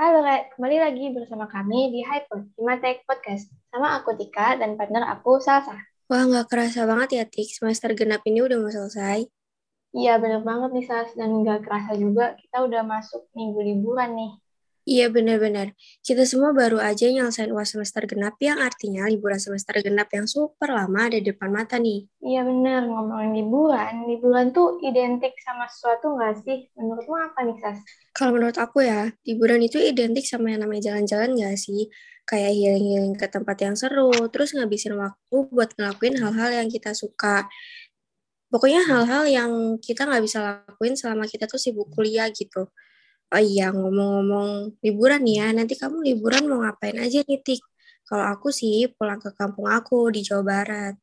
Halo kembali lagi bersama kami di Hyper, Himatek Podcast. Sama aku Tika dan partner aku Salsa. Wah, nggak kerasa banget ya, Tik. Semester genap ini udah mau selesai. Iya, bener banget nih Sas. Dan nggak kerasa juga kita udah masuk minggu liburan nih. Iya benar-benar. Kita semua baru aja nyelesain UAS semester genap yang artinya liburan semester genap yang super lama ada di depan mata nih. Iya bener, ngomongin liburan. Liburan tuh identik sama sesuatu nggak sih? Menurutmu apa nih Sas? Kalau menurut aku ya, liburan itu identik sama yang namanya jalan-jalan nggak sih? Kayak healing-healing ke tempat yang seru, terus ngabisin waktu buat ngelakuin hal-hal yang kita suka. Pokoknya hal-hal yang kita nggak bisa lakuin selama kita tuh sibuk kuliah gitu. Oh iya, ngomong-ngomong liburan ya, nanti kamu liburan mau ngapain aja nih, Tik? Kalau aku sih pulang ke kampung aku di Jawa Barat.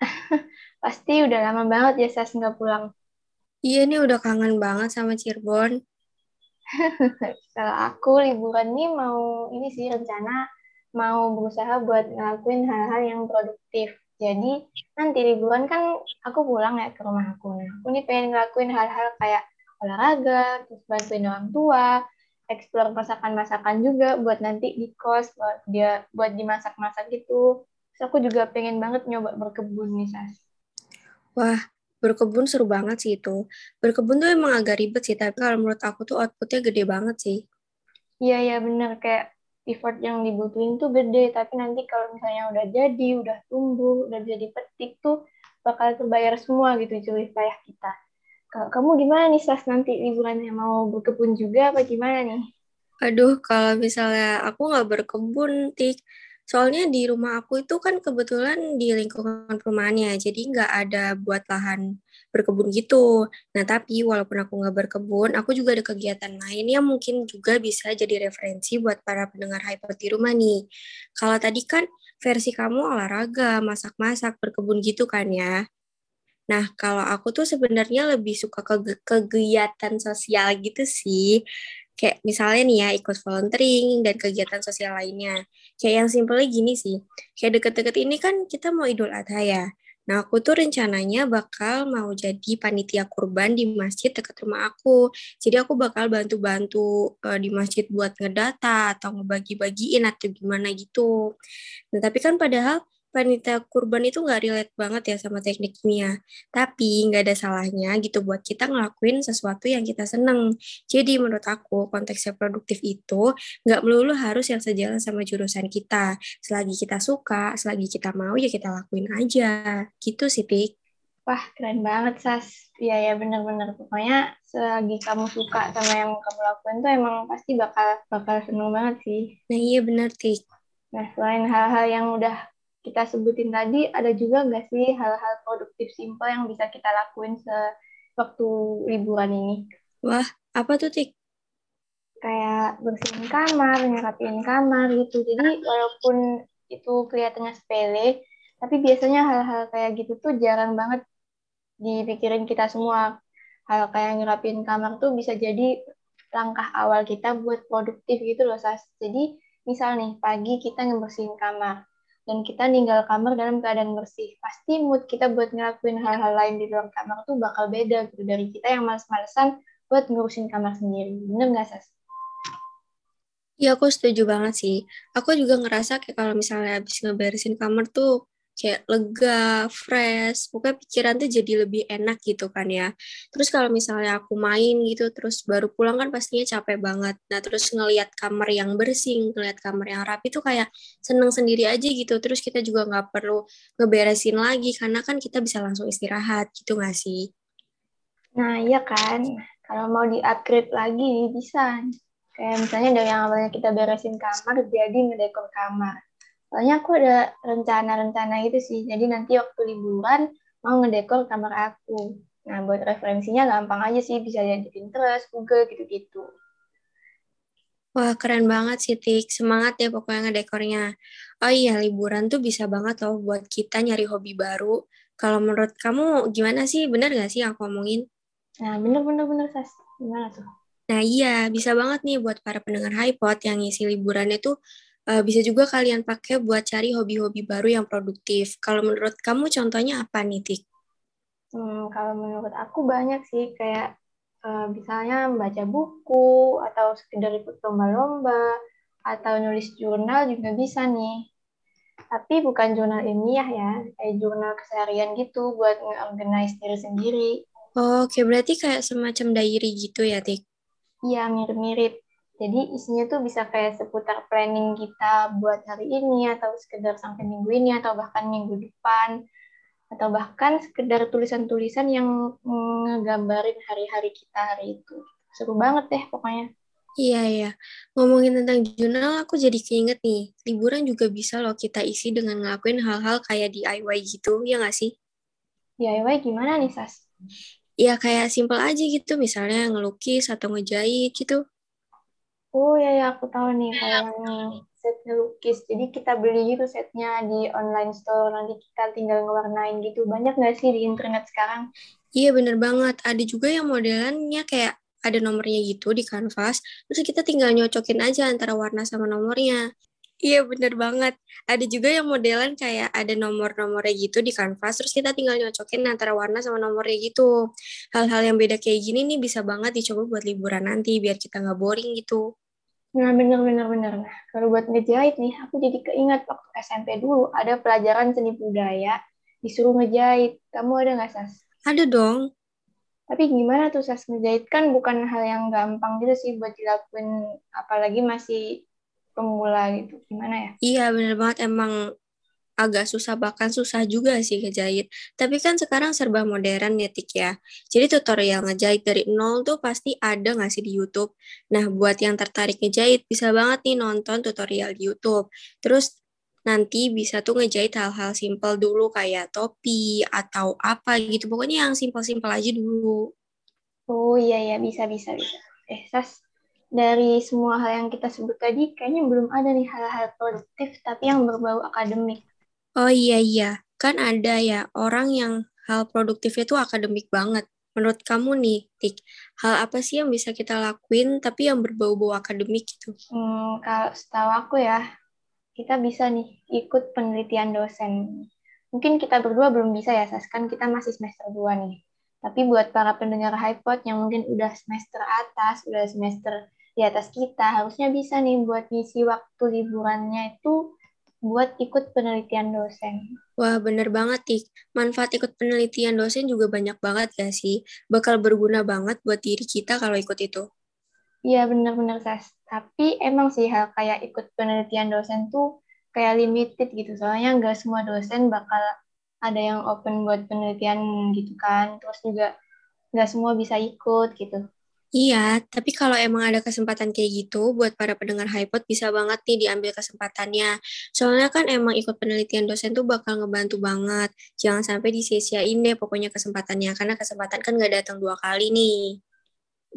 Pasti udah lama banget ya Sas nggak pulang. Iya nih udah kangen banget sama Cirebon. Kalau aku liburan nih mau ini sih rencana mau berusaha buat ngelakuin hal-hal yang produktif. Jadi nanti liburan kan aku pulang ya ke rumah aku. Nah, aku nih pengen ngelakuin hal-hal kayak olahraga, terus bantuin orang tua, explore masakan-masakan juga buat nanti di kos, buat dia buat dimasak-masak gitu. Terus aku juga pengen banget nyoba berkebun nih, Sas. Wah, berkebun seru banget sih itu. Berkebun tuh emang agak ribet sih, tapi kalau menurut aku tuh outputnya gede banget sih. Iya, iya bener. Kayak effort yang dibutuhin tuh gede, tapi nanti kalau misalnya udah jadi, udah tumbuh, udah jadi petik tuh bakal terbayar semua gitu cuy payah kita. Kamu gimana nih Sas nanti liburannya mau berkebun juga apa gimana nih? Aduh, kalau misalnya aku nggak berkebun, Tik. Soalnya di rumah aku itu kan kebetulan di lingkungan perumahannya, jadi nggak ada buat lahan berkebun gitu. Nah, tapi walaupun aku nggak berkebun, aku juga ada kegiatan lain yang mungkin juga bisa jadi referensi buat para pendengar hyper di rumah nih. Kalau tadi kan versi kamu olahraga, masak-masak, berkebun gitu kan ya. Nah, kalau aku tuh sebenarnya lebih suka ke kegiatan sosial gitu sih. Kayak misalnya nih ya, ikut volunteering dan kegiatan sosial lainnya. Kayak yang simpelnya gini sih. Kayak deket-deket ini kan kita mau idul adha ya. Nah, aku tuh rencananya bakal mau jadi panitia kurban di masjid dekat rumah aku. Jadi aku bakal bantu-bantu uh, di masjid buat ngedata atau ngebagi-bagiin atau gimana gitu. Nah, tapi kan padahal panitia kurban itu nggak relate banget ya sama teknik kimia. Tapi nggak ada salahnya gitu buat kita ngelakuin sesuatu yang kita seneng. Jadi menurut aku konteksnya produktif itu nggak melulu harus yang sejalan sama jurusan kita. Selagi kita suka, selagi kita mau ya kita lakuin aja. Gitu sih, Tik. Wah, keren banget, Sas. Iya, ya bener-bener. Pokoknya selagi kamu suka sama yang kamu lakuin tuh emang pasti bakal bakal seneng banget sih. Nah, iya bener, Tik. Nah, selain hal-hal yang udah kita sebutin tadi, ada juga nggak sih hal-hal produktif simpel yang bisa kita lakuin sewaktu liburan ini? Wah, apa tuh, Tik? Kayak bersihin kamar, nyerapin kamar gitu. Jadi walaupun itu kelihatannya sepele, tapi biasanya hal-hal kayak gitu tuh jarang banget dipikirin kita semua. Hal kayak nyerapin kamar tuh bisa jadi langkah awal kita buat produktif gitu loh, Sas. Jadi misal nih, pagi kita ngebersihin kamar dan kita ninggal kamar dalam keadaan bersih. Pasti mood kita buat ngelakuin hal-hal lain di luar kamar tuh bakal beda gitu dari kita yang males-malesan buat ngurusin kamar sendiri. Bener nggak, Sas? Iya, aku setuju banget sih. Aku juga ngerasa kayak kalau misalnya habis ngeberesin kamar tuh kayak lega, fresh, pokoknya pikiran tuh jadi lebih enak gitu kan ya. Terus kalau misalnya aku main gitu, terus baru pulang kan pastinya capek banget. Nah terus ngelihat kamar yang bersih, ngelihat kamar yang rapi tuh kayak seneng sendiri aja gitu. Terus kita juga nggak perlu ngeberesin lagi, karena kan kita bisa langsung istirahat gitu nggak sih? Nah iya kan, kalau mau di-upgrade lagi bisa. Kayak misalnya dari yang awalnya kita beresin kamar, jadi ngedekor kamar Soalnya aku ada rencana-rencana gitu sih. Jadi nanti waktu liburan mau ngedekor kamar aku. Nah, buat referensinya gampang aja sih. Bisa jadi Pinterest, Google, gitu-gitu. Wah, keren banget sih, Tik. Semangat ya pokoknya ngedekornya. Oh iya, liburan tuh bisa banget loh buat kita nyari hobi baru. Kalau menurut kamu gimana sih? Bener gak sih aku ngomongin? Nah, bener-bener, Sas. Gimana tuh? Nah, iya. Bisa banget nih buat para pendengar HiPod yang ngisi liburannya tuh uh, bisa juga kalian pakai buat cari hobi-hobi baru yang produktif. Kalau menurut kamu contohnya apa nih, Tik? Hmm, kalau menurut aku banyak sih kayak uh, misalnya membaca buku atau sekedar ikut lomba-lomba atau nulis jurnal juga bisa nih. Tapi bukan jurnal ilmiah ya, kayak jurnal keseharian gitu buat nge-organize diri sendiri. Oh, oke. Berarti kayak semacam diary gitu ya, Tik? Iya, mirip-mirip. Jadi isinya tuh bisa kayak seputar planning kita buat hari ini atau sekedar sampai minggu ini atau bahkan minggu depan atau bahkan sekedar tulisan-tulisan yang ngegambarin hari-hari kita hari itu. Seru banget deh pokoknya. Iya, iya. Ngomongin tentang jurnal, aku jadi keinget nih, liburan juga bisa loh kita isi dengan ngelakuin hal-hal kayak DIY gitu, ya nggak sih? DIY gimana nih, Sas? Ya kayak simple aja gitu, misalnya ngelukis atau ngejahit gitu. Oh ya, ya aku tahu nih, kayak set ngelukis. Jadi kita beli gitu setnya di online store, nanti kita tinggal ngewarnain gitu. Banyak nggak sih di internet sekarang? Iya bener banget, ada juga yang modelannya kayak ada nomornya gitu di kanvas, terus kita tinggal nyocokin aja antara warna sama nomornya. Iya bener banget. Ada juga yang modelan kayak ada nomor-nomornya gitu di kanvas, terus kita tinggal nyocokin antara warna sama nomornya gitu. Hal-hal yang beda kayak gini nih bisa banget dicoba buat liburan nanti, biar kita nggak boring gitu. Nah, bener. Nah, kalau buat ngejahit nih, aku jadi keingat waktu SMP dulu, ada pelajaran seni budaya, disuruh ngejahit. Kamu ada nggak, Sas? Ada dong. Tapi gimana tuh Sas ngejahit kan bukan hal yang gampang gitu sih buat dilakuin apalagi masih pemula gitu. Gimana ya? Iya bener banget emang agak susah bahkan susah juga sih ngejahit. Tapi kan sekarang serba modern ya Tik ya. Jadi tutorial ngejahit dari nol tuh pasti ada nggak sih di YouTube. Nah buat yang tertarik ngejahit bisa banget nih nonton tutorial di YouTube. Terus nanti bisa tuh ngejahit hal-hal simpel dulu kayak topi atau apa gitu. Pokoknya yang simpel-simpel aja dulu. Oh iya ya bisa bisa bisa. Eh Sas, dari semua hal yang kita sebut tadi kayaknya belum ada nih hal-hal produktif tapi yang berbau akademik. Oh iya iya, kan ada ya orang yang hal produktifnya tuh akademik banget. Menurut kamu nih, Tik, hal apa sih yang bisa kita lakuin tapi yang berbau-bau akademik gitu? Hmm, kalau setahu aku ya, kita bisa nih ikut penelitian dosen. Mungkin kita berdua belum bisa ya, Sas, kan kita masih semester 2 nih. Tapi buat para pendengar HiPod yang mungkin udah semester atas, udah semester di atas kita, harusnya bisa nih buat ngisi waktu liburannya itu buat ikut penelitian dosen. Wah, bener banget, Tik. Manfaat ikut penelitian dosen juga banyak banget gak sih? Bakal berguna banget buat diri kita kalau ikut itu. Iya, bener-bener, Sas tapi emang sih hal kayak ikut penelitian dosen tuh kayak limited gitu soalnya nggak semua dosen bakal ada yang open buat penelitian gitu kan terus juga nggak semua bisa ikut gitu Iya, tapi kalau emang ada kesempatan kayak gitu, buat para pendengar HiPod bisa banget nih diambil kesempatannya. Soalnya kan emang ikut penelitian dosen tuh bakal ngebantu banget. Jangan sampai disia-siain deh pokoknya kesempatannya, karena kesempatan kan nggak datang dua kali nih.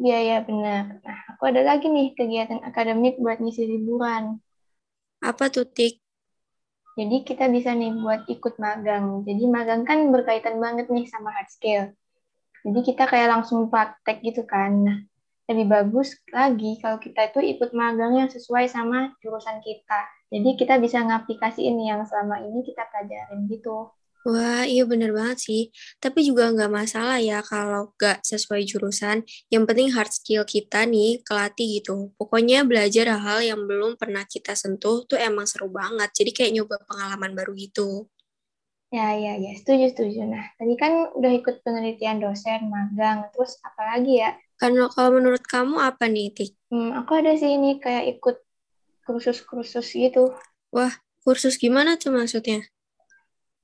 Iya, iya benar. Nah, aku ada lagi nih kegiatan akademik buat ngisi liburan. Apa tuh, Tik? Jadi kita bisa nih buat ikut magang. Jadi magang kan berkaitan banget nih sama hard skill. Jadi kita kayak langsung praktek gitu kan. Nah, lebih bagus lagi kalau kita itu ikut magang yang sesuai sama jurusan kita. Jadi kita bisa ngaplikasiin yang selama ini kita pelajarin gitu. Wah, iya bener banget sih. Tapi juga nggak masalah ya kalau nggak sesuai jurusan. Yang penting hard skill kita nih kelatih gitu. Pokoknya belajar hal yang belum pernah kita sentuh tuh emang seru banget. Jadi kayak nyoba pengalaman baru gitu. Ya, ya, ya. Setuju, setuju. Nah, tadi kan udah ikut penelitian dosen, magang. Terus apa lagi ya? Karena kalau menurut kamu apa nih, Tik? Hmm, aku ada sih ini kayak ikut kursus-kursus gitu. Wah, kursus gimana tuh maksudnya?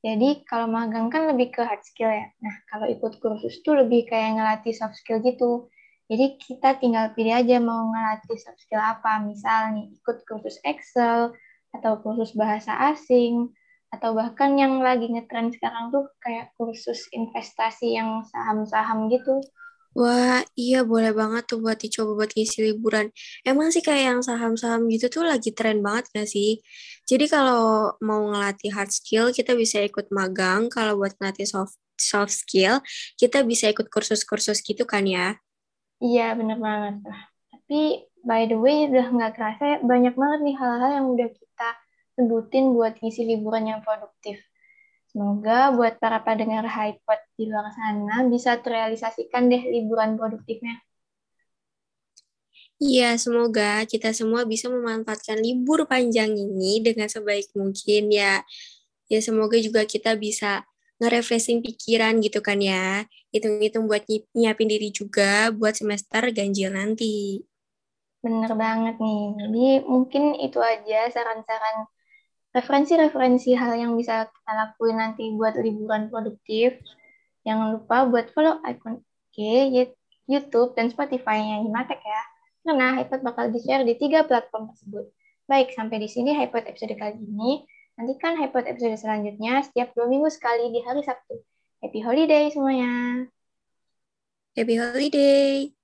Jadi kalau magang kan lebih ke hard skill ya. Nah, kalau ikut kursus tuh lebih kayak ngelatih soft skill gitu. Jadi kita tinggal pilih aja mau ngelatih soft skill apa. Misal nih, ikut kursus Excel, atau kursus bahasa asing, atau bahkan yang lagi ngetren sekarang tuh kayak kursus investasi yang saham-saham gitu. Wah, iya boleh banget tuh buat dicoba buat ngisi liburan. Emang sih kayak yang saham-saham gitu tuh lagi tren banget gak sih? Jadi kalau mau ngelatih hard skill, kita bisa ikut magang. Kalau buat ngelatih soft, soft skill, kita bisa ikut kursus-kursus gitu kan ya? Iya, bener banget. Tapi by the way, udah nggak kerasa banyak banget nih hal-hal yang udah kita sebutin buat ngisi liburan yang produktif. Semoga buat para pendengar HiPod di luar sana bisa terrealisasikan deh liburan produktifnya. Iya, semoga kita semua bisa memanfaatkan libur panjang ini dengan sebaik mungkin ya. Ya, semoga juga kita bisa nge-refreshing pikiran gitu kan ya. Hitung-hitung buat nyiapin diri juga buat semester ganjil nanti. Bener banget nih. Jadi mungkin itu aja saran-saran referensi-referensi hal yang bisa kita lakuin nanti buat liburan produktif. Jangan lupa buat follow akun Oke, YouTube dan Spotify-nya Himatek ya karena iPod bakal di-share di tiga platform tersebut. Baik, sampai di sini iPod episode kali ini. Nantikan iPod episode selanjutnya setiap dua minggu sekali di hari Sabtu. Happy holiday semuanya. Happy holiday.